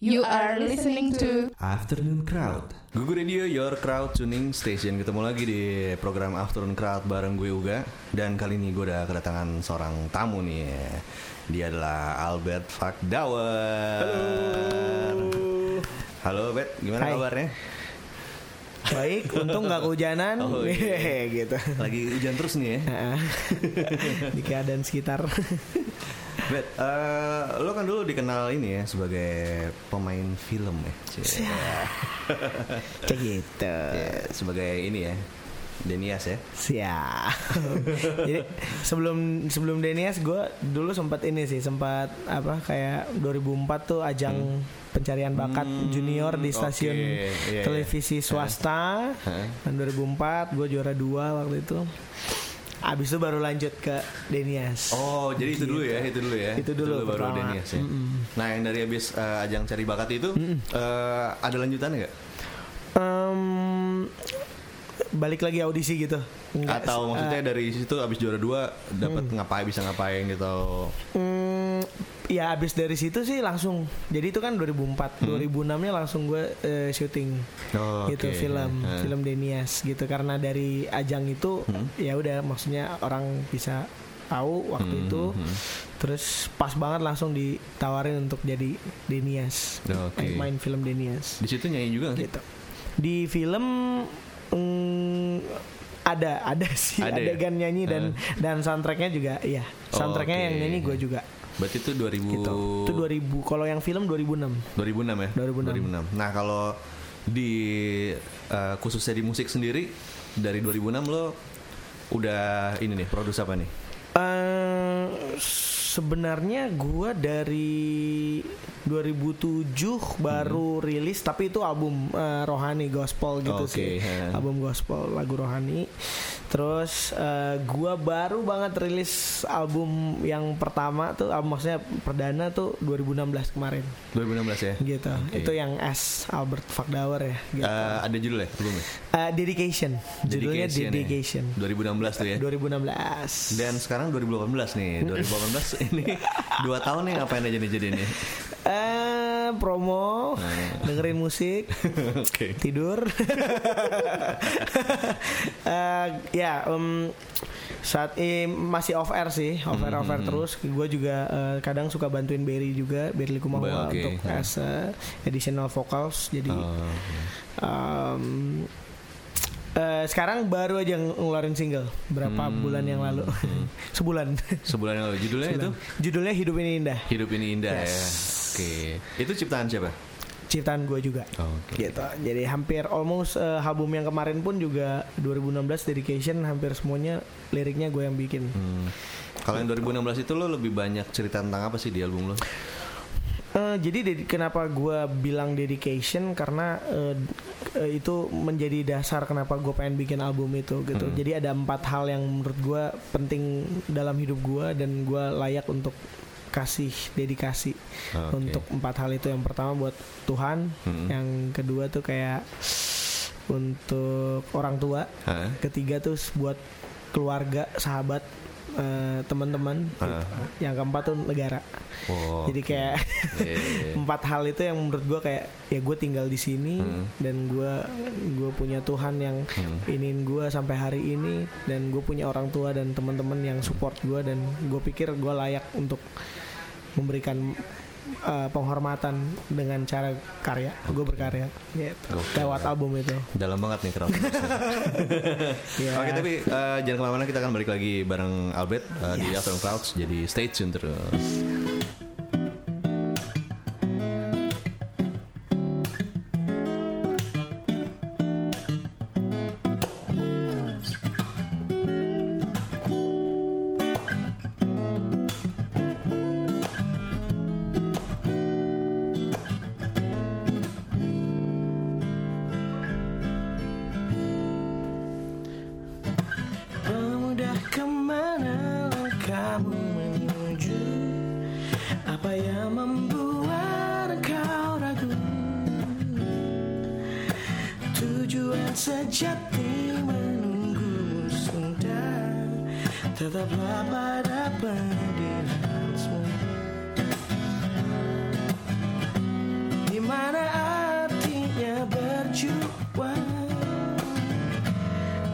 You are listening to Afternoon Crowd Gugu Radio, your crowd tuning station Ketemu lagi di program Afternoon Crowd bareng gue Uga Dan kali ini gue udah kedatangan seorang tamu nih Dia adalah Albert Fakdauer Halo Halo Bet, gimana Hai. kabarnya? Baik, untung nggak kehujanan. Oh, iya. gitu. Lagi hujan terus nih ya Heeh. Di keadaan sekitar. Bet, eh, lo kan dulu dikenal ini ya sebagai pemain film ya. Kayak gitu. Ya, Sebagai ini ya Denias ya Siap. Jadi sebelum sebelum Denias gue dulu sempat ini sih sempat apa kayak 2004 tuh ajang pencarian bakat Hmm, junior di stasiun oke. Iya, iya. televisi swasta. Heeh. Dan 2004 gue juara dua waktu itu. Abis itu baru lanjut ke Denias. Oh, jadi itu dulu ya, itu dulu ya. Itu dulu baru pertama. Denias ya. Nah, yang dari habis eh, ajang cari bakat itu eh, ada lanjutannya nggak? Em, balik lagi audisi gitu. Enggak, Atau maksudnya eh, dari situ habis juara dua dapat ngapain bisa ngapain gitu? mm, ya abis dari situ sih langsung. Jadi itu kan 2004, 2006-nya langsung gue eh, syuting Oh, gitu oke. film, Eh. film Denias gitu karena dari ajang itu ya udah maksudnya orang bisa tahu waktu Hmm, itu. hmm. Terus pas banget langsung ditawarin untuk jadi Denias. Oke. Main- Main film Denias. Di situ nyanyi juga nggak sih? gitu. Di film mm, ada ada sih Ada ya? adegan nyanyi dan dan soundtracknya juga iya soundtracknya Oke. yang nyanyi gue juga Berarti itu 2000 gitu itu 2000 kalau yang film 2006 2006 ya? 2006. Nah, kalau di eh, khususnya di musik sendiri dari 2006 lo udah ini nih produce apa nih? Eh, sebenarnya gue dari 2007 baru rilis tapi itu album eh, rohani gospel gitu Oke, sih ha. album gospel lagu rohani terus eh, gua baru banget rilis album yang pertama tuh album maksudnya perdana tuh 2016 kemarin 2016 ya? gitu Oke. itu yang S Albert Fakdauer ya gitu. Eh, ada judulnya belum ya? Eh, dedication judulnya Dedication ya? dedication 2016 tuh ya. 2016 Dan sekarang 2018 nih, 2018 ini dua tahun nih ngapain aja nih jadinya? eh promo dengerin musik tidur. Eh, ya em, saat ini masih off air sih off air off air terus. Gue juga eh, kadang suka bantuin Berry juga Berry Likumahua Oke. untuk as a additional vocals. Jadi Oh, em, eh, sekarang baru aja ngeluarin single berapa bulan yang lalu sebulan sebulan yang lalu judulnya itu judulnya hidup ini indah Hidup ini indah Yes. ya. Oke. Itu ciptaan siapa? ciptaan gue juga Oke. gitu jadi hampir almost eh, album yang kemarin pun juga 2016 dedication hampir semuanya liriknya gue yang bikin Hmm. Kalau yang 2016 itu lo lebih banyak cerita tentang apa sih di album lo? Eh, jadi dedi- kenapa gue bilang dedication karena eh, eh, itu menjadi dasar kenapa gue pengen bikin album itu gitu jadi ada empat hal yang menurut gue penting dalam hidup gue dan gue layak untuk kasih dedikasi Oke. untuk empat hal itu yang pertama buat Tuhan Mm-mm. yang kedua tuh kayak untuk orang tua Hah? ketiga tuh buat keluarga sahabat eh, teman-teman Ah. yang keempat tuh negara Oh, jadi kayak Iya, iya, iya. empat hal itu yang menurut gue kayak ya gue tinggal di sini Hmm. dan gue gue punya Tuhan yang Hmm. iniin gue sampai hari ini dan gue punya orang tua dan teman-teman yang support gue dan gue pikir gue layak untuk memberikan eh, penghormatan dengan cara karya gue berkarya gitu Gokil. lewat album itu Dalam banget nih crowd. Ya. Oke tapi eh, jangan ke mana-mana kita akan balik lagi bareng Albert di Yes. Afternoon Crowds jadi stay tune terus. Lama pada pendirianmu Di mana artinya berjuang?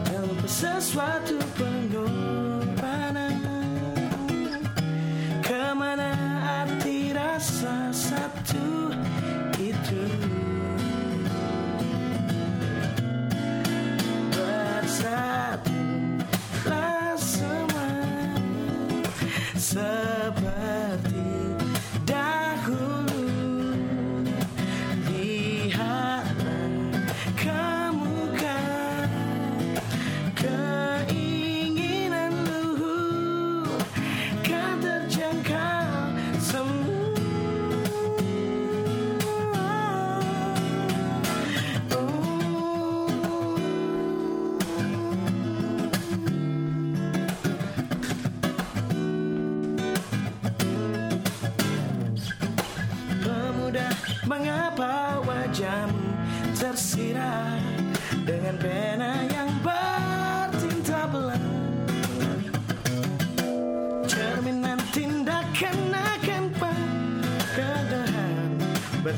Dalam sesuatu penuh time.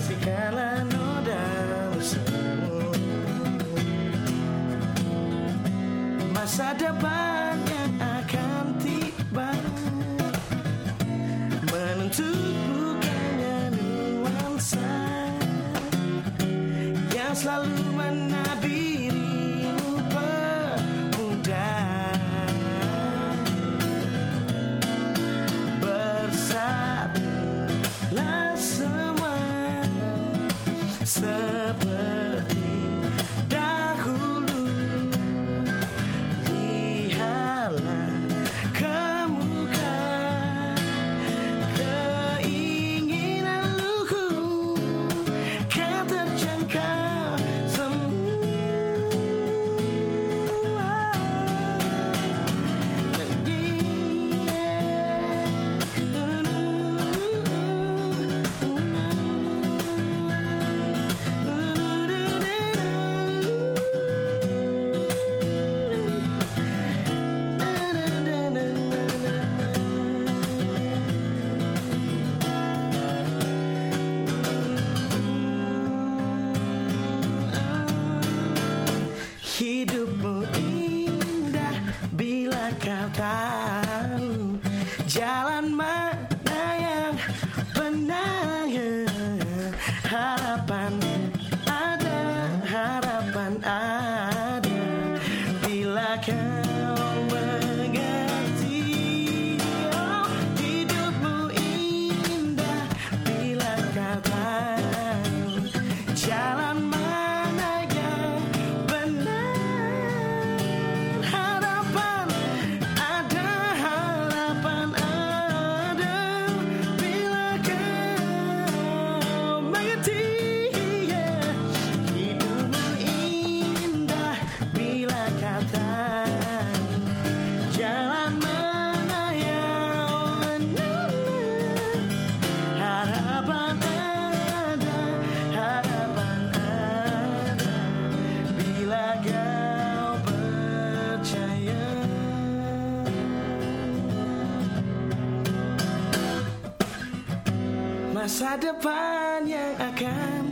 together. Masa depan yang akan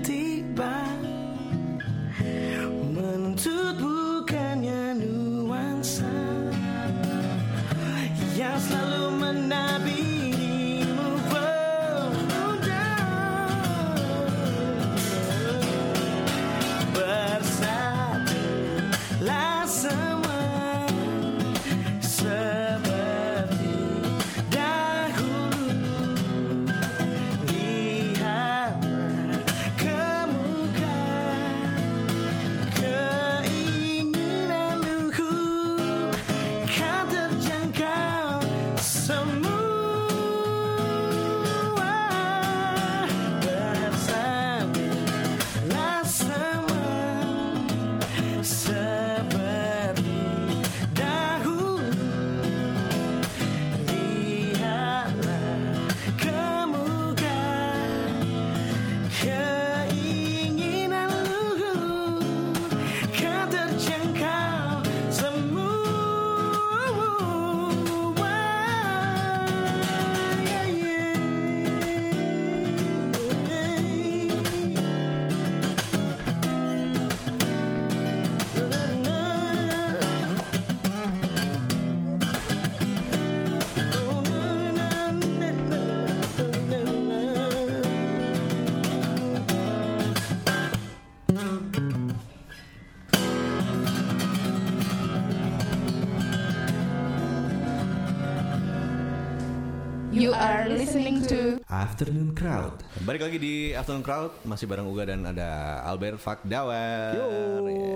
Afternoon Crowd. Balik lagi di Afternoon Crowd masih bareng Uga dan ada Albert Fakdawar. Yo,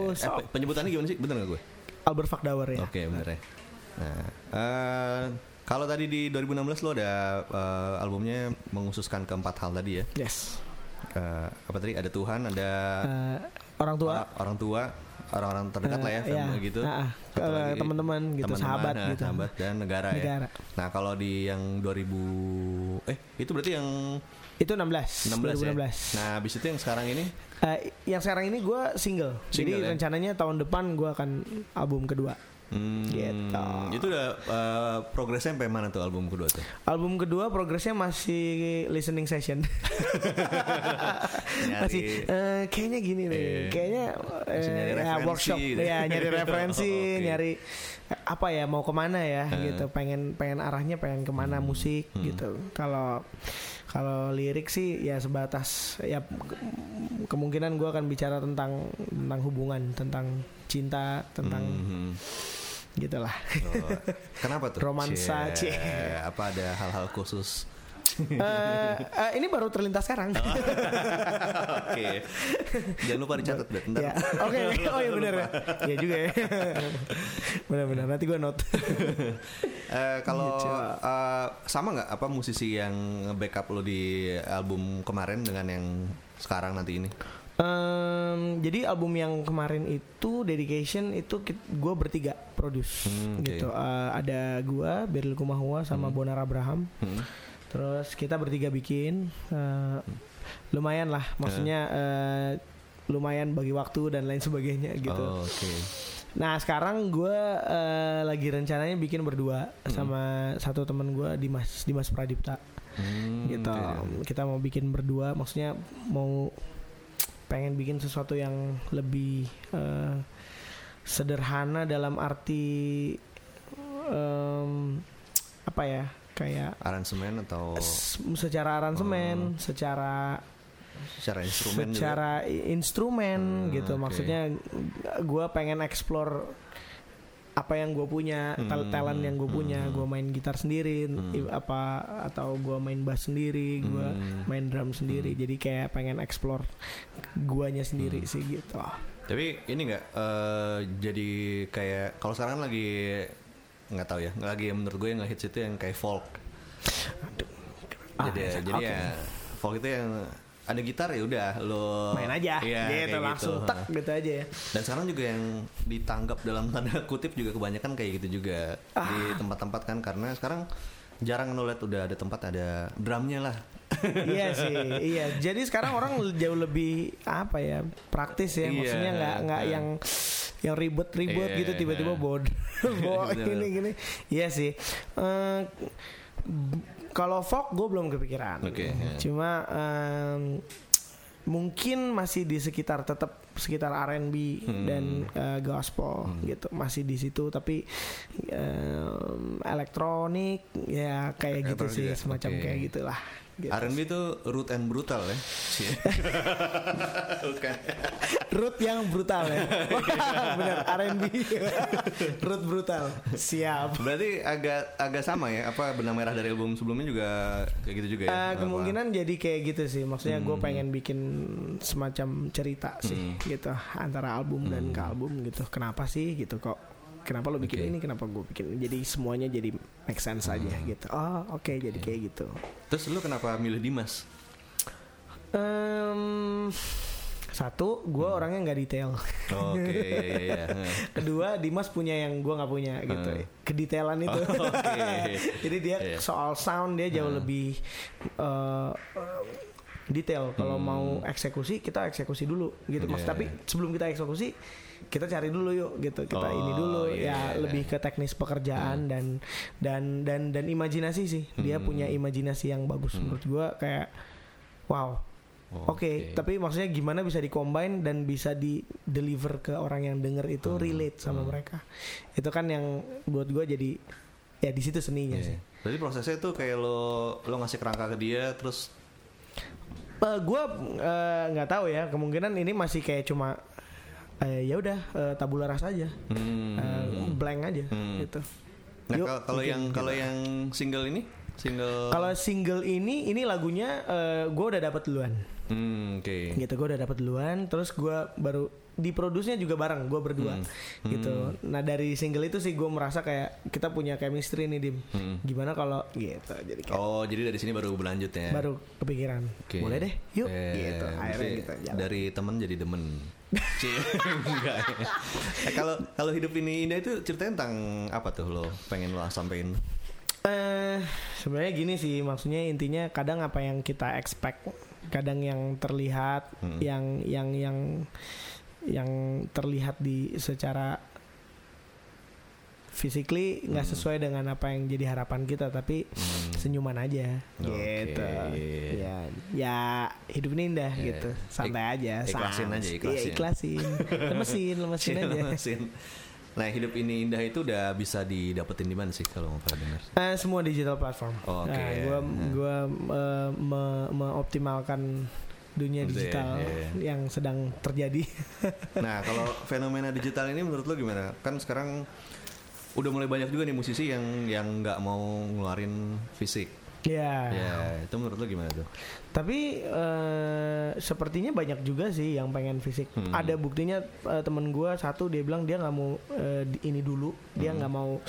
Eh, so- pe- penyebutannya gimana sih? Bener gak gue? Albert Fakdawar ya. Oke, bener ya. Nah, eh, kalau tadi di 2016 lo ada eh, albumnya menghususkan keempat hal tadi ya. Yes. Eh, apa tadi? Ada Tuhan, ada Eh, orang tua. orang tua, orang-orang terdekat Eh, lah ya, iya. family gitu. Ah, ah. Satu Eh, lagi, teman-teman gitu, teman-teman, sahabat nah, gitu. sahabat dan negara, Negara. ya. Nah, kalau di yang 2000 eh itu berarti yang Itu 16. 16 ya. 2016. Nah, habis itu yang sekarang ini Eh, yang sekarang ini gue single. Single, Jadi ya? rencananya tahun depan gue akan album kedua. Hmm, Gitu. Itu udah eh, progresnya sampai mana tuh album kedua tuh? Album kedua progresnya masih listening session. Masih eh, kayaknya gini nih. Iya. Kayaknya eh, nyari ya, referensi workshop gitu. ya nyari referensi, Oke. nyari eh, apa ya mau ke mana ya Eh. gitu. Pengen pengen arahnya pengen ke mana musik Hmm. gitu. Kalau kalau lirik sih ya sebatas ya ke- kemungkinan gue akan bicara tentang tentang hubungan, tentang cinta, tentang Mhm. gitulah. Oh, kenapa tuh? Romansa, Cie, cie. Apa ada hal-hal khusus? Eh, eh, ini baru terlintas sekarang. Oke. Jangan lupa dicatat deh. Ya, oke, oke. oh iya benar ya, Iya juga ya, benar-benar. Nanti gue note. Eh, kalau Gitu. eh, sama nggak apa musisi yang backup lo di album kemarin dengan yang sekarang nanti ini? Em, jadi album yang kemarin itu dedication itu gue bertiga produce Hmm, oke. gitu. Eh, ada gue Beril Kumahua sama Bonar Abraham. Hmm. Terus kita bertiga bikin. eh, lumayan lah, maksudnya eh, lumayan bagi waktu dan lain sebagainya gitu. Oh, Oke. Nah sekarang gue eh, lagi rencananya bikin berdua sama satu temen gue Dimas Dimas Pradipta Hmm, gitu. oke. Kita mau bikin berdua, maksudnya mau pengen bikin sesuatu yang lebih eh, sederhana dalam arti em, apa ya kayak Aransemen atau secara aransemen, secara secara instrumen juga? secara i- instrumen Hmm, gitu oke. maksudnya gue pengen explore apa yang gue punya tal- Hmm, talent yang gue punya hmm. gue main gitar sendiri Hmm. apa atau gue main bass sendiri gue Hmm. main drum sendiri jadi kayak pengen explore guanya sendiri Hmm. sih gitu Tapi ini nggak eh, jadi kayak kalau sekarang kan lagi nggak tahu ya, lagi yang menurut gue yang hits itu yang kayak folk. Ah, jadi oke. jadi ya folk itu yang ada gitar ya udah lo main aja Iya, gitu langsung gitu. tak gitu aja ya Dan sekarang juga yang ditanggap dalam tanda kutip juga kebanyakan kayak gitu juga Ah. di tempat-tempat kan karena sekarang jarang lihat udah ada tempat ada drumnya lah. iya sih iya jadi sekarang orang jauh lebih apa ya praktis ya Iya, maksudnya nggak nggak iya. yang yang ribet-ribet Iya, gitu tiba-tiba iya. bod bawa Betul. gini gini iya sih Eh, kalau folk gue belum kepikiran Oke, iya. cuma em, mungkin masih di sekitar tetap sekitar R&B Hmm. dan eh, gospel gitu masih di situ tapi em, elektronik ya kayak gitu sih juga, semacam oke. kayak gitulah gitu. R&B itu root and brutal ya. Bukan. Root yang brutal ya. Bener R&B. Root brutal. Siap. Berarti agak agak sama ya apa benang merah dari album sebelumnya juga kayak gitu juga ya. Apa? kemungkinan jadi kayak gitu sih. Maksudnya gue Hmm. pengen bikin semacam cerita sih, gitu antara album dan ke album gitu. Kenapa sih gitu kok? Kenapa lo bikin Hmm. Oke. ini? Kenapa gue bikin? Jadi semuanya jadi make sense aja Hmm. gitu. Oh oke jadi kayak gitu. Terus lu kenapa milih Dimas? Em, satu, gue Hmm. orangnya nggak detail. Oke, iya iya iya. Kedua, Dimas punya yang gue nggak punya gitu. Hmm. Kedetailan itu. Oh, Oke. Jadi dia Iya. soal sound dia jauh lebih eh, eh, detail. Kalau Hmm. mau eksekusi kita eksekusi dulu gitu. Mas Iya. tapi sebelum kita eksekusi kita cari dulu yuk gitu. Kita Oh, ini dulu iya. ya lebih ke teknis pekerjaan dan dan dan dan imajinasi sih. Dia Hmm. punya imajinasi yang bagus menurut gua kayak wow. Oke, tapi maksudnya gimana bisa dikombine dan bisa di deliver ke orang yang denger itu Hmm. relate sama mereka. Itu kan yang buat gua jadi ya di situ seninya Iya. sih. Berarti prosesnya tuh kayak lo lo ngasih kerangka ke dia terus Eh, gua eh, nggak tahu ya, kemungkinan ini masih kayak cuma eh, ya udah eh, tabula rasa aja, hmm, Eh, blank aja Hmm. gitu. Nah kalau- yang gitu. kalau yang single ini single. Kalau single ini ini lagunya gue udah dapat duluan. Hmm, oke. Gitu gue udah dapat duluan terus gue baru diproduksinya juga bareng gue berdua Hmm. gitu. Nah dari single itu sih gue merasa kayak kita punya chemistry nih dim. Hmm. Gimana kalau gitu jadi kayak Oh, jadi dari sini baru berlanjut ya. baru kepikiran. Oke. Boleh deh, yuk. Eh, gitu. Akhirnya gitu. jalan. Dari temen jadi demen. Enggak ya. Eh, Kalau kalau hidup ini indah itu ceritanya tentang apa tuh lo pengen lo sampein? Eh, sebenarnya gini sih maksudnya intinya kadang apa yang kita expect, kadang yang terlihat, Hmm. yang yang yang yang terlihat di secara physically nggak Hmm. sesuai dengan apa yang jadi harapan kita, tapi Hmm. senyuman aja, Oke. gitu. Ya, ya hidup ini indah Ya. gitu, santai Ik- aja. ikhlasin sans. aja, Iya, ikhlasin. ikhlasin, lemesin, lemesin aja. Lemesin. Nah, hidup ini indah itu udah bisa didapetin di mana sih kalau mau pada denger? Eh, semua digital platform. Oh, oke. Nah, gua gua eh, me- meoptimalkan dunia Gitu ya, digital iya. yang sedang terjadi. Nah, kalau fenomena digital ini menurut lo gimana? Kan sekarang udah mulai banyak juga nih musisi yang yang nggak mau ngeluarin fisik. ya. Ya, itu menurut lo gimana tuh? Tapi eh, sepertinya banyak juga sih yang pengen fisik. Hmm. Ada buktinya eh, temen gua satu dia bilang dia nggak mau di- ini dulu, dia nggak mau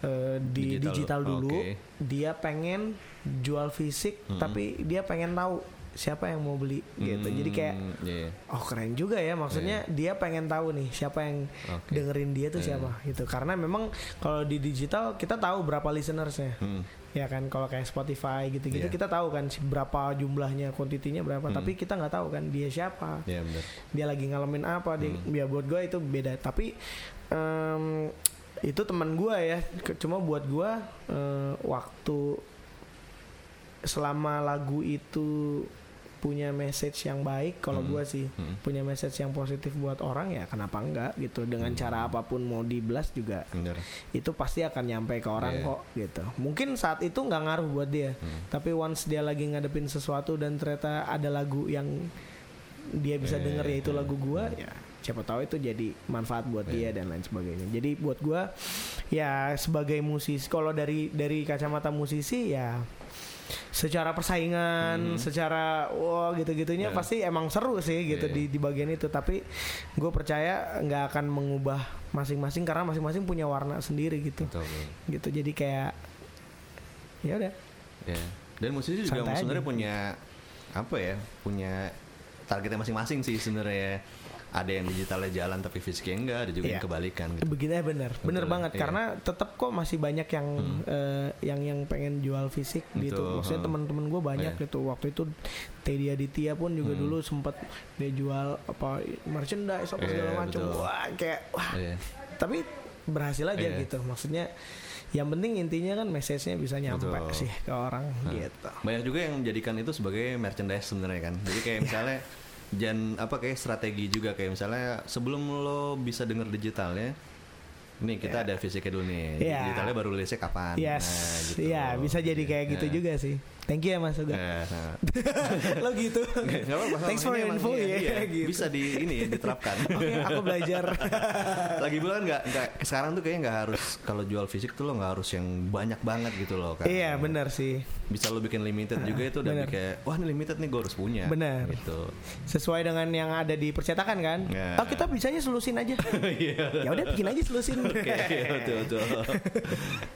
eh, di Hmm. Digital. digital, dulu. Oke. Dia pengen jual fisik, Hmm. tapi dia pengen tahu siapa yang mau beli gitu. Jadi kayak Hmm, iya. Oh keren juga ya maksudnya dia pengen tahu nih siapa yang Oke. dengerin dia tuh Iya. siapa gitu karena memang kalau di digital kita tahu berapa listenersnya Hmm. ya kan kalau kayak Spotify gitu-gitu Iya. kita tahu kan si- berapa jumlahnya kuantitinya berapa Hmm. tapi kita nggak tahu kan dia siapa Ya benar. dia lagi ngalamin apa dia Hmm. ya buat gue itu beda tapi em, itu teman gue ya cuma buat gue eh, waktu selama lagu itu punya message yang baik kalau Hmm. gue sih Hmm. punya message yang positif buat orang ya kenapa enggak gitu dengan Hmm. cara apa pun mau diblas juga Benar. itu pasti akan nyampe ke orang Iya. kok gitu mungkin saat itu nggak ngaruh buat dia Hmm. tapi once dia lagi ngadepin sesuatu dan ternyata ada lagu yang dia bisa Iya, denger iya, yaitu iya. lagu gua ya siapa tahu itu jadi manfaat buat dia Iya. dan lain sebagainya jadi buat gua ya sebagai musisi kalau dari dari kacamata musisi ya secara persaingan, Hmm. secara wah gitu-gitunya Ya. pasti emang seru sih gitu Iya. di di bagian itu. Tapi gue percaya nggak akan mengubah masing-masing karena masing-masing punya warna sendiri gitu. Betul. betul. Gitu. Jadi kayak ya udah. Ya. Dan musisi juga sebenarnya punya apa ya? Punya targetnya masing-masing sih sebenarnya. Ada yang digitalnya jalan tapi fisiknya enggak, ada juga yang Iya. kebalikan gitu. Begini eh, bener, bener banget iya. karena tetap kok masih banyak yang eh, yang yang pengen jual fisik gitu. Betul, Maksudnya heeh. teman-teman gue banyak Iya. gitu. Waktu itu Teddy Aditya pun juga Hmm. dulu sempat dia jual apa merchandise apa segala Iya, macam. Wah kayak wah Iya. tapi berhasil aja Iya. gitu maksudnya yang penting intinya kan message-nya bisa nyampe Betul. sih ke orang Nah, gitu Banyak juga yang menjadikan itu sebagai merchandise sebenarnya kan. Jadi Iya. kayak misalnya jan apa kayak strategi juga kayak misalnya sebelum lo bisa denger digitalnya nih kita ada fisiknya dulu nih. Iya. Digitalnya baru rilisnya kapan. yes Nah, gitu. iya bisa jadi kayak gitu Nah. juga sih thank you ya mas Uga Nah, nah. lo gitu Nggak apa-apa, thanks for your info iya, ya iya. gitu Bisa di ini diterapkan. oke aku belajar Lagi pula kan nggak nggak sekarang tuh kayaknya nggak harus kalau jual fisik tuh lo nggak harus yang banyak banget gitu loh kan. iya benar sih Bisa lo bikin limited juga itu udah Bener. kayak wah ini limited nih gue harus punya. Bener. Gitu. sesuai dengan yang ada di percetakan kan Ya. oh kita bisanya selusin aja Iya. ya udah bikin aja selusin Oke, betul betul.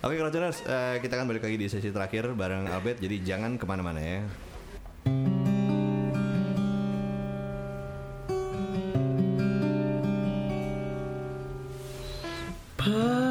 Oke, Crowdtuners, eh, kita akan balik lagi di sesi terakhir bareng Albert. Jadi jangan ke mana-mana ya. dan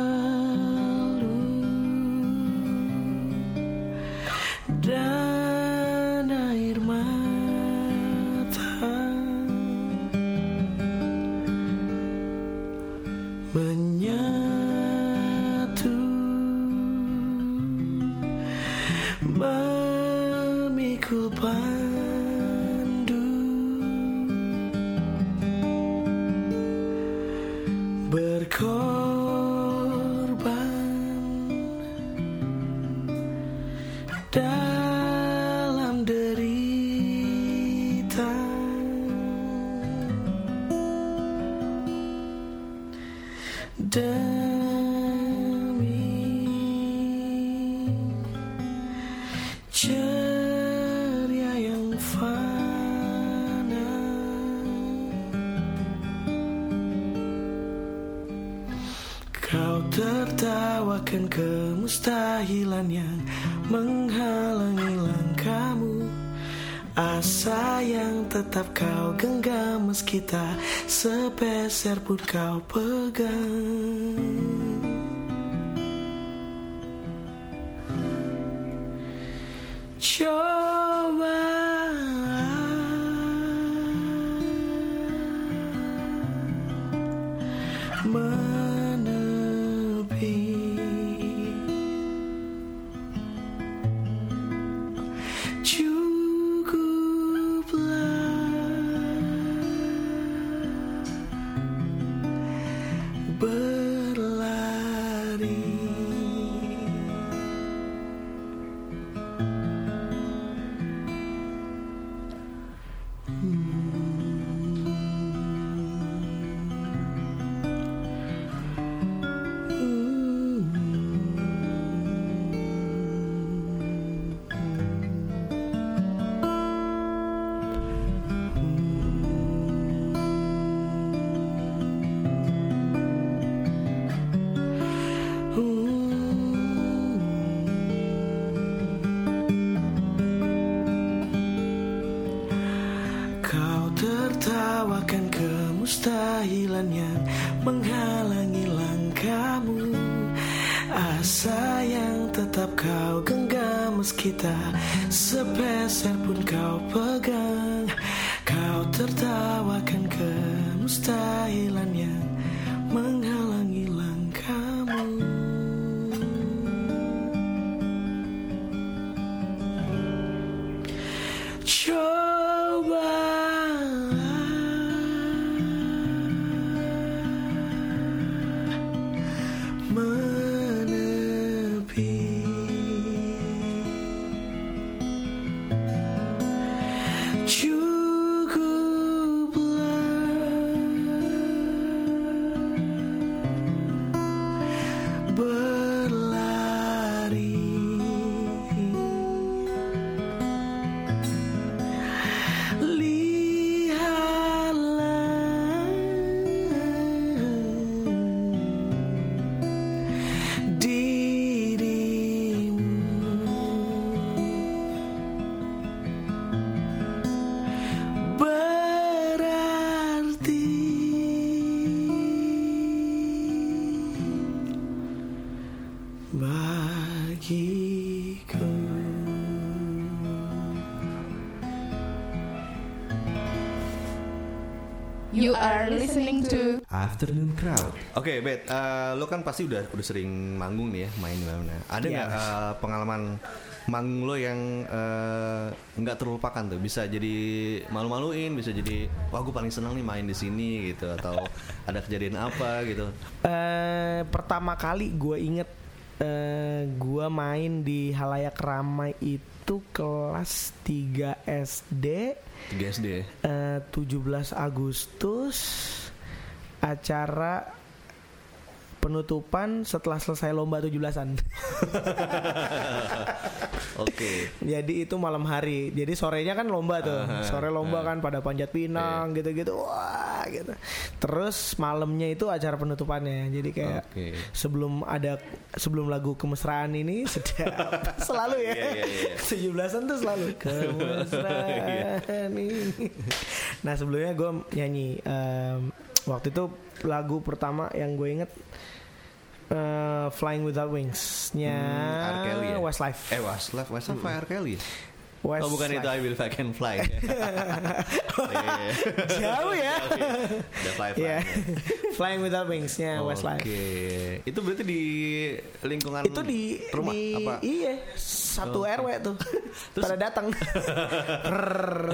genggam meski tak sepeser pun kau pegang Coba kemustahilan menghalangi langkahmu. Asa yang tetap kau genggam meski tak sepeser pun kau pegang. Kau tertawakan kemustahilan yang menghalangi are listening to Afternoon Crowd. Oke, Bet, eh, lo kan pasti udah udah sering manggung nih ya, main di mana. Ada nggak Iya. eh, pengalaman manggung lo yang eh, nggak terlupakan tuh? Bisa jadi malu-maluin, bisa jadi wah gue paling senang nih main di sini gitu atau ada kejadian apa gitu. Eh, pertama kali gue inget eh, gue main di halayak ramai itu kelas 3 SD 3 SD. ya? eh, 17 Agustus acara penutupan setelah selesai lomba 17-an. Oke. Jadi itu malam hari. Jadi sorenya kan lomba tuh. Aha, Sore lomba aha. kan pada panjat pinang gitu-gitu. Wah, gitu. Terus malamnya itu acara penutupannya. Jadi kayak Oke. sebelum ada sebelum lagu kemesraan ini setiap selalu ya. Iya, iya, iya. 17-an tuh selalu kemesraan ini. Nah, sebelumnya gue nyanyi em, waktu itu lagu pertama yang gue inget eh, Flying Without Wings-nya Hmm, R. Kelly ya? Westlife. Eh Westlife, Westlife apa R. Kelly? Westlife. Oh bukan itu I Will Fly Can Fly. Jauh ya. The Fly Fly. Iya. Flying Without Wings-nya Oke. Westlife. Itu berarti di lingkungan Itu di rumah di, apa? Iya, satu Oh. RW tuh. Pada datang.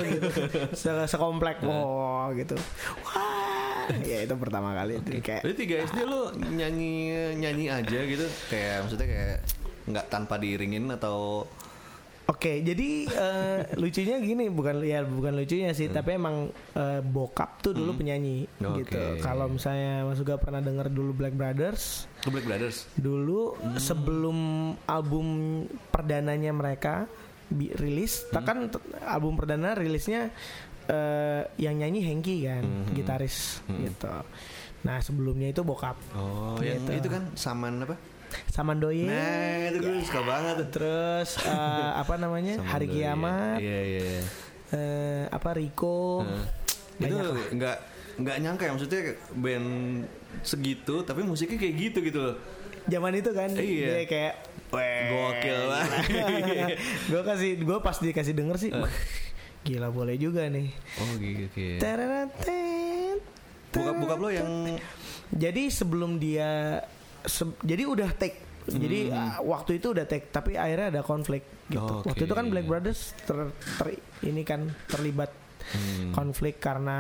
Gitu. Se- Sekomplek wow gitu. Wah, ya itu pertama kali itu kayak Berarti tiga SD lu nyanyi nyanyi aja gitu kayak maksudnya kayak nggak tanpa diiringin atau Oke, jadi eh, lucunya gini, bukan ya bukan lucunya sih, tapi emang eh, bokap tuh dulu penyanyi Hmm. Oke. gitu. Kalau misalnya Mas juga pernah denger dulu Black Brothers, The Black Brothers? dulu Hmm. sebelum album perdananya mereka rilis, tak kan album perdana rilisnya eh, yang nyanyi Hengki kan, Mhm. gitaris Mhm. gitu. Nah sebelumnya itu bokap Oh, yang Gitu. itu kan saman apa? Samandoye. Nah, itu gue suka banget tuh. Terus eh, apa namanya Saman Hari Doi. Kiamat, Iya, iya. iya. eh, apa Riko, Heeh. itu lah. nggak nggak nyangka ya maksudnya band segitu tapi musiknya kayak gitu gitu loh. Zaman itu kan Iya. dia kayak Gokil banget. gue kasih gue pas dikasih denger sih, wah, gila boleh juga nih. Oh gitu. Tereret, Bokap bokap lo yang Jadi sebelum dia jadi udah take. Jadi ah, waktu itu udah take, tapi akhirnya ada konflik gitu. Hmm. Oke. Waktu itu kan Black Brothers ter, ter- ini kan terlibat Hmm. konflik karena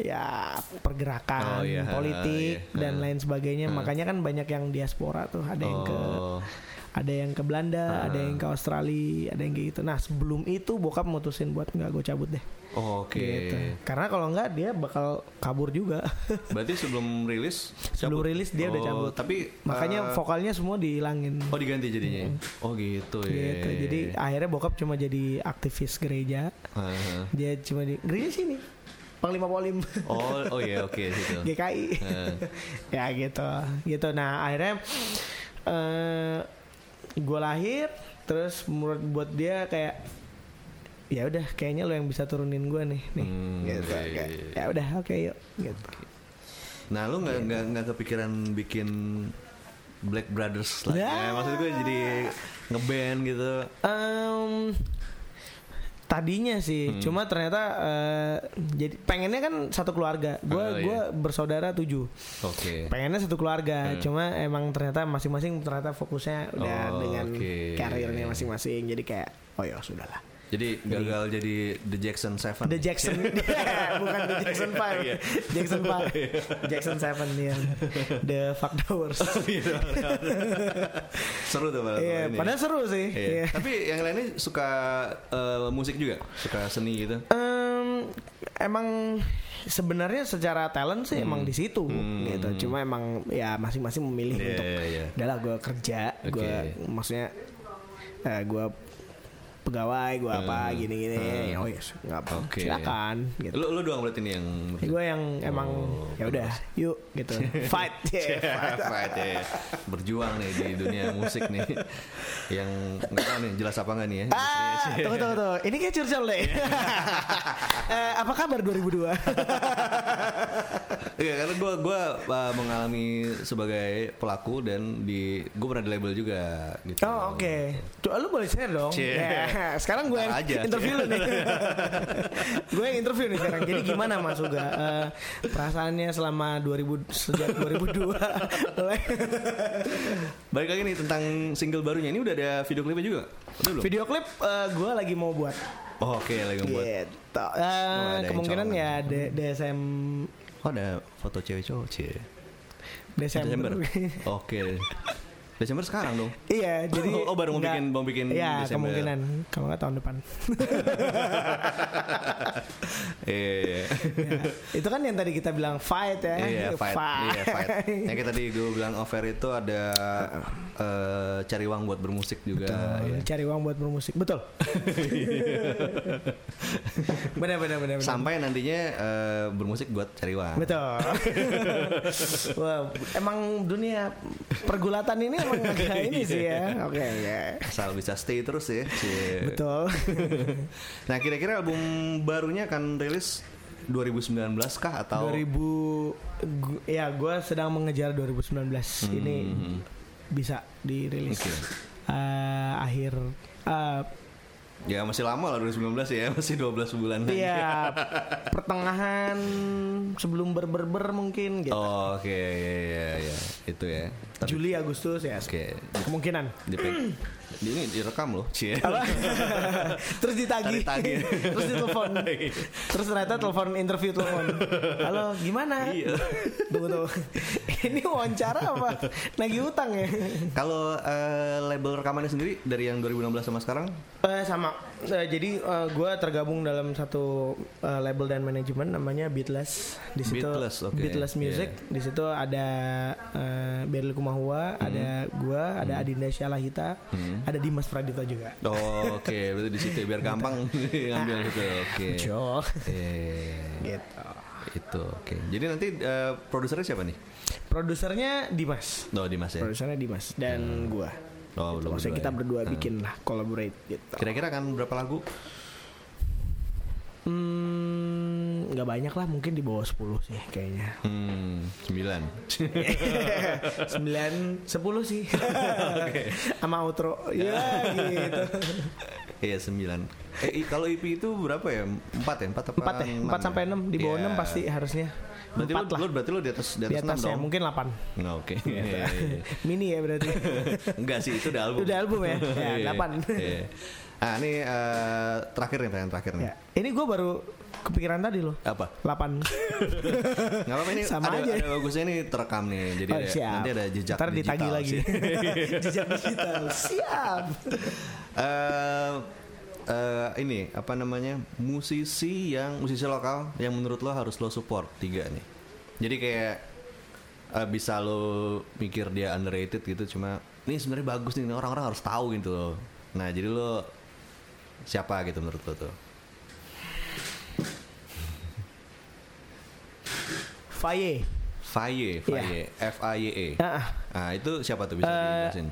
ya pergerakan Oh, iya, politik iya. dan Hmm. lain sebagainya. Hmm. Makanya kan banyak yang diaspora tuh, ada yang ke Oh. ada yang ke Belanda, Ah. ada yang ke Australia, ada yang kayak gitu. Nah sebelum itu bokap mutusin buat nggak gue cabut deh. Oh, Oke. Gitu. Karena kalau nggak dia bakal kabur juga. Berarti sebelum rilis Sebelum cabut? rilis dia udah Oh, cabut. Tapi Makanya eh, vokalnya semua dihilangin. Oh diganti jadinya. Oh gitu ya. Gitu. Jadi akhirnya bokap cuma jadi aktivis gereja. Heeh. Dia cuma di gereja sini. Panglima Polim. Oh oh iya oke situ. GKI. Heeh. ya gitu. Gitu. Nah, akhirnya eh gue lahir terus menurut buat dia kayak ya udah kayaknya lo yang bisa turunin gue nih nih Hmm, gitu iya, Kayak, iya, iya. ya udah oke yuk gitu Nah lu nggak nggak nggak kepikiran bikin Black Brothers lagi? Ya. Ya, maksud gue jadi ngeband gitu. Em, tadinya sih Hmm. cuma ternyata eh, jadi pengennya kan satu keluarga gue Oh, iya. gua bersaudara tujuh Oke. pengennya satu keluarga Hmm. cuma emang ternyata masing-masing ternyata fokusnya udah Oh, dengan oke. karirnya masing-masing jadi kayak oh ya sudahlah Jadi gagal jadi The Jackson Seven. The Jackson bukan The Jackson Five Iya. Jackson Five Jackson Seven yang The Fuck Dowers Seru tuh padahal. Iya, ini. padahal seru sih Iya. Iya. Tapi yang lainnya suka eh, musik juga, suka seni gitu. Em, emang sebenarnya secara talent sih emang di situ Hmm. gitu. Cuma emang ya masing-masing memilih Iya, untuk iya, iya. udahlah gue kerja, gue Oke. maksudnya eh, gue pegawai, gue apa Hmm. gini-gini. Hmm. Oh yes, nggak apa, Oke. silakan. Gitu. Lu lu doang berarti nih yang gue yang emang Oh, ya udah, yuk gitu, fight, yeah, fight. Right, ya. berjuang nih di dunia musik nih yang nggak tahu nih jelas apa nggak nih ya Ah, tunggu tunggu tunggu. Ini kayak curcol deh. Eh, apa kabar 2002? Iya karena gue gua uh, mengalami sebagai pelaku dan di gue pernah di label juga gitu. Oh oke, Tuh, lu boleh share dong. Cie. Ya, sekarang gue aja, interview cie. lu nih. gue yang interview nih sekarang. Jadi gimana Mas Uga Eh, perasaannya selama 2000 sejak 2002? Mulai- Balik lagi nih tentang single barunya ini udah ada video klipnya juga. Udah belum? Video klip eh, gue lagi mau buat. Oh, Oke lagi buat. Gitu. Yang kemungkinan ya D- DSM Oh ada foto cewek cowok cie. Desember. Oke. Desember sekarang dong. iya, jadi Oh, baru mau bikin mau bikin Iya, Desember. kemungkinan kalau nggak tahun depan. Iya. Itu kan yang tadi kita bilang fight ya. Iya fight, iya fight. Yang tadi gue bilang offer itu ada eh, cari uang buat bermusik juga. Betul, iya. cari uang buat bermusik. Betul. benar benar benar. benar. Sampai nantinya eh, bermusik buat cari uang. Betul. Wah, emang dunia pergulatan ini emang agak ini sih ya. Oke, oke. Asal bisa stay terus ya. Cie. Betul. Nah kira-kira album barunya akan rilis 2019 kah atau 2000 gu- ya gue sedang mengejar 2019 ini Hmm. bisa dirilis Oke. Eh, akhir eh, ya masih lama lah 2019 ya masih 12 bulan lagi. Iya, pertengahan sebelum berberber mungkin gitu. Oh, Oke ya, ya, ya. itu ya. Tapi- Juli Agustus ya. Oke. Kemungkinan. Ini direkam loh, cie. Apa? Terus ditagih. Tarik-tagih. Terus ditelepon. Terus ternyata telepon interview telepon. Halo, gimana? Iya. Tunggu tunggu. Ini wawancara apa? Nagih utang ya? Kalau eh, label rekamannya sendiri dari yang 2016 sama sekarang? Eh, sama. Eh, jadi gue tergabung dalam satu eh, label dan manajemen namanya Beatless. Di situ Beatless, oke. Beatless Music. Iya. Di situ ada uh, Beryl Kumahua, ada gua, ada Hmm. Adinda Syalahita, ada Dimas Pradita juga. Oh, Oke, berarti di situ ya, biar gampang ngambil gitu. Oke. Jo. Eh, Gitu. itu oke. Jadi nanti eh, produsernya siapa nih? Produsernya Dimas. Oh, Dimas ya. Produsernya Dimas dan gua. Oh, Gitu. Maksudnya kita ya. berdua Hmm. bikin lah collaborate gitu. Kira-kira kan berapa lagu? Hmm, nggak banyak lah, mungkin di bawah 10 sih kayaknya. Hmm, 9. 9 10 sih. Sama outro. Ya gitu. Iya, 9. Eh, kalau IP itu berapa ya? 4 ya? 4 apa? 4 ya, 4 sampai 6 di bawah Iya. 6 pasti harusnya. Berarti lu, 4 lah. lu berarti lu di atas di Di atas, atas 6 ya, dong. mungkin 8. Nah, oke. Iya, iya, iya. Mini ya berarti. Enggak sih, itu udah album. Udah album ya? Ya, Iya, 8. iya. Ah, ini eh, terakhir nih, pertanyaan terakhir nih. ya. Ini gue baru kepikiran tadi loh. Apa? 8. Nggak apa-apa ini Sama ada, aja. ada bagusnya ini terekam nih. Jadi Oh, ada, siap. nanti ada jejak Ntar digital ditagih lagi. jejak digital. Siap. Eh, eh, ini apa namanya musisi yang musisi lokal yang menurut lo harus lo support tiga nih. Jadi kayak eh, bisa lo mikir dia underrated gitu cuma ini sebenarnya bagus nih orang-orang harus tahu gitu loh. Nah jadi lo siapa gitu menurut lo tuh? Faye. Faye, Faye, F A Y E. Ah, Ah itu siapa tuh bisa Eh, dijelasin?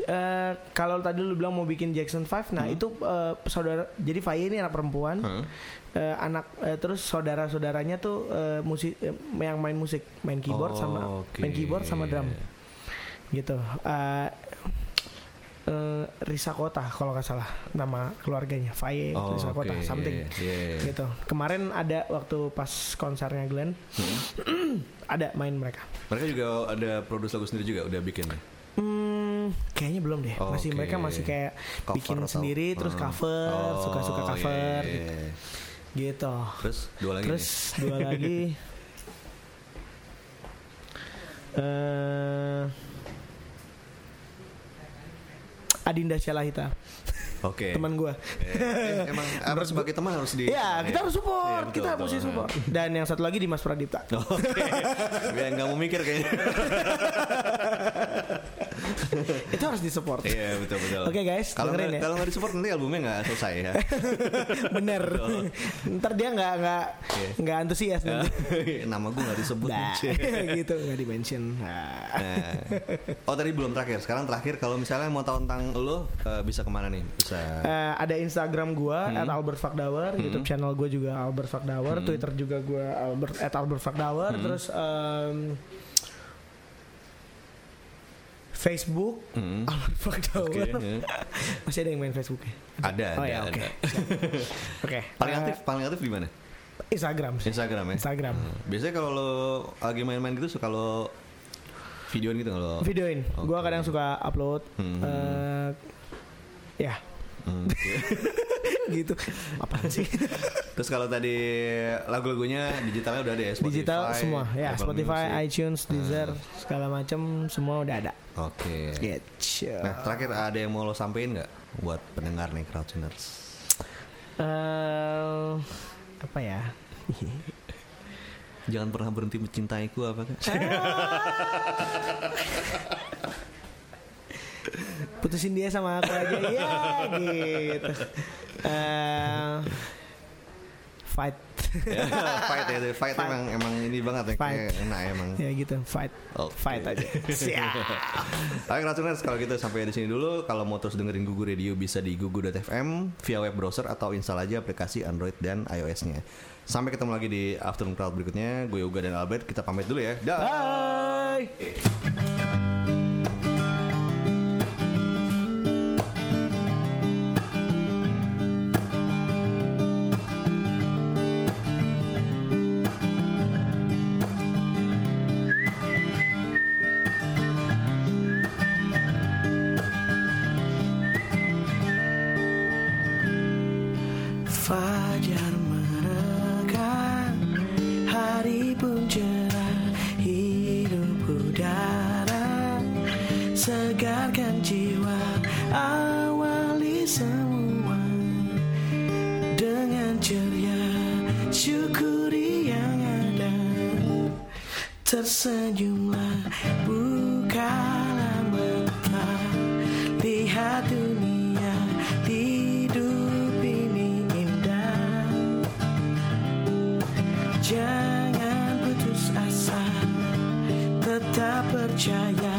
Eh, kalau tadi lu bilang mau bikin Jackson 5, nah itu eh, saudara jadi Faye ini anak perempuan. Hmm. Eh, anak eh, terus saudara-saudaranya tuh eh, musik eh, yang main musik, main keyboard Oh, sama oke. main keyboard sama drum. Gitu. Eh eh, Risa Kota kalau nggak salah nama keluarganya Faye Oh, Risa Kota something Iya. gitu. Kemarin ada waktu pas konsernya Glenn Hmm. ada main mereka. Mereka juga ada produksi lagu sendiri juga udah bikin. Hmm, kayaknya belum deh. Masih Oke. mereka masih kayak Cover bikin atau- sendiri terus Hmm. cover, Oh, suka-suka iya, cover iya, iya. gitu. Terus dua lagi Terus nih. dua lagi eh Adinda Syalahita, Oke. teman gua. Eh, emang apa sebagai teman harus di Ya, kita harus support, betul, kita betul. mesti support. Dan yang satu lagi Dimas Pradipta. Oke. Biar nggak mau mikir kayaknya. Itu harus disupport. Iya betul betul. Oke, guys, kalau dengerin nggak ya. kalau nggak disupport nanti albumnya nggak selesai ya. Bener. Ntar dia nggak nggak nggak antusias nanti. Nama gue nggak disebut. Nah, gitu nggak di mention. Nah. Nah. Oh tadi belum terakhir. Sekarang terakhir kalau misalnya mau tahu tentang lo eh, bisa ke mana nih? Bisa. Eh, ada Instagram gua Hmm. at Albert Fakdauer, YouTube channel gua juga Albert Fakdauer, Twitter juga gua Albert at Albert Hmm. terus em, Facebook Hmm. Albert Fakdauer. Oke, ya. Masih ada yang main Facebook ya? Ada, Oh ada, ya, oke. ada. Oke. Paling eh, aktif, paling aktif di mana? Instagram sih. Instagram ya. Instagram. Hmm. Biasanya kalau lo lagi main-main gitu suka lo videoin gitu kalau Videoin. Gua Oke. kadang suka upload. Hmm. eh, ya, Hmm, oke. gitu. Apaan sih? Terus kalau tadi lagu-lagunya digitalnya udah ada ya Spotify, Digital semua ya, Apple Spotify, Music. iTunes, Deezer, segala macam semua udah ada. Oke. Gitu. Nah terakhir ada yang mau lo sampein nggak buat pendengar nih Crowdtuners? Eh, apa ya? Jangan pernah berhenti mencintaiku apa kan? Putusin dia sama aku aja ya gitu. Eh, fight. fight ya, fight, Fight. emang emang ini banget ya, Fight. kayak enak emang. ya gitu, fight. Oke. Fight aja. Siap. Oke Crowdtuners kalau gitu sampai di sini dulu. Kalau mau terus dengerin Gugu Radio bisa di gugu.fm via web browser atau install aja aplikasi Android dan iOS-nya. Sampai ketemu lagi di Afternoon Crowd berikutnya. Gue Uga dan Albert kita pamit dulu ya. Dah. Bye. Jangan putus asa, tetap percaya.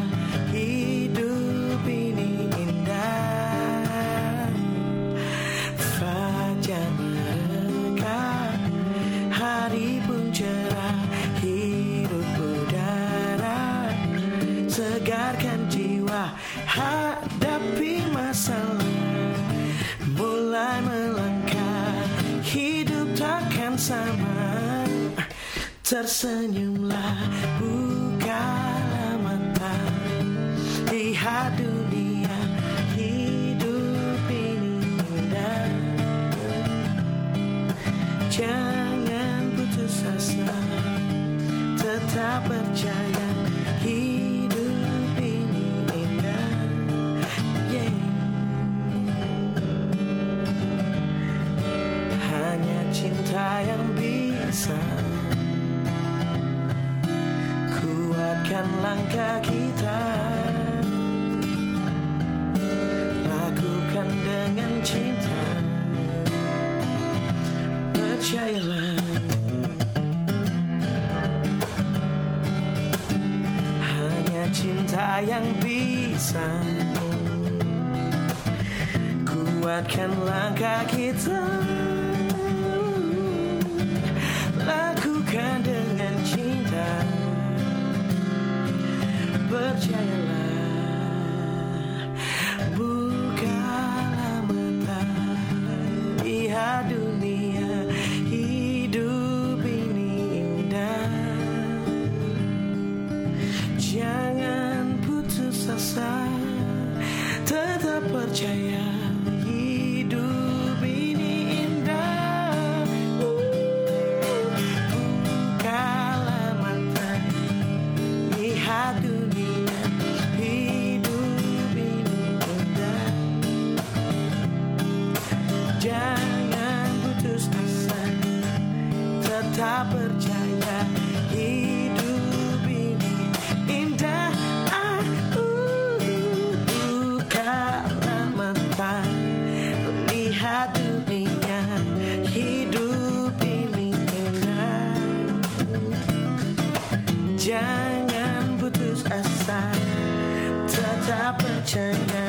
Tersenyumlah buka mata. Lihat dunia hidup ini indah Jangan putus asa Tetap percaya. langkah kita. Lakukan dengan cinta. Percayalah. Hanya cinta yang bisa Kuatkan langkah kita. Lakukan dengan but yeah, rapper turn down.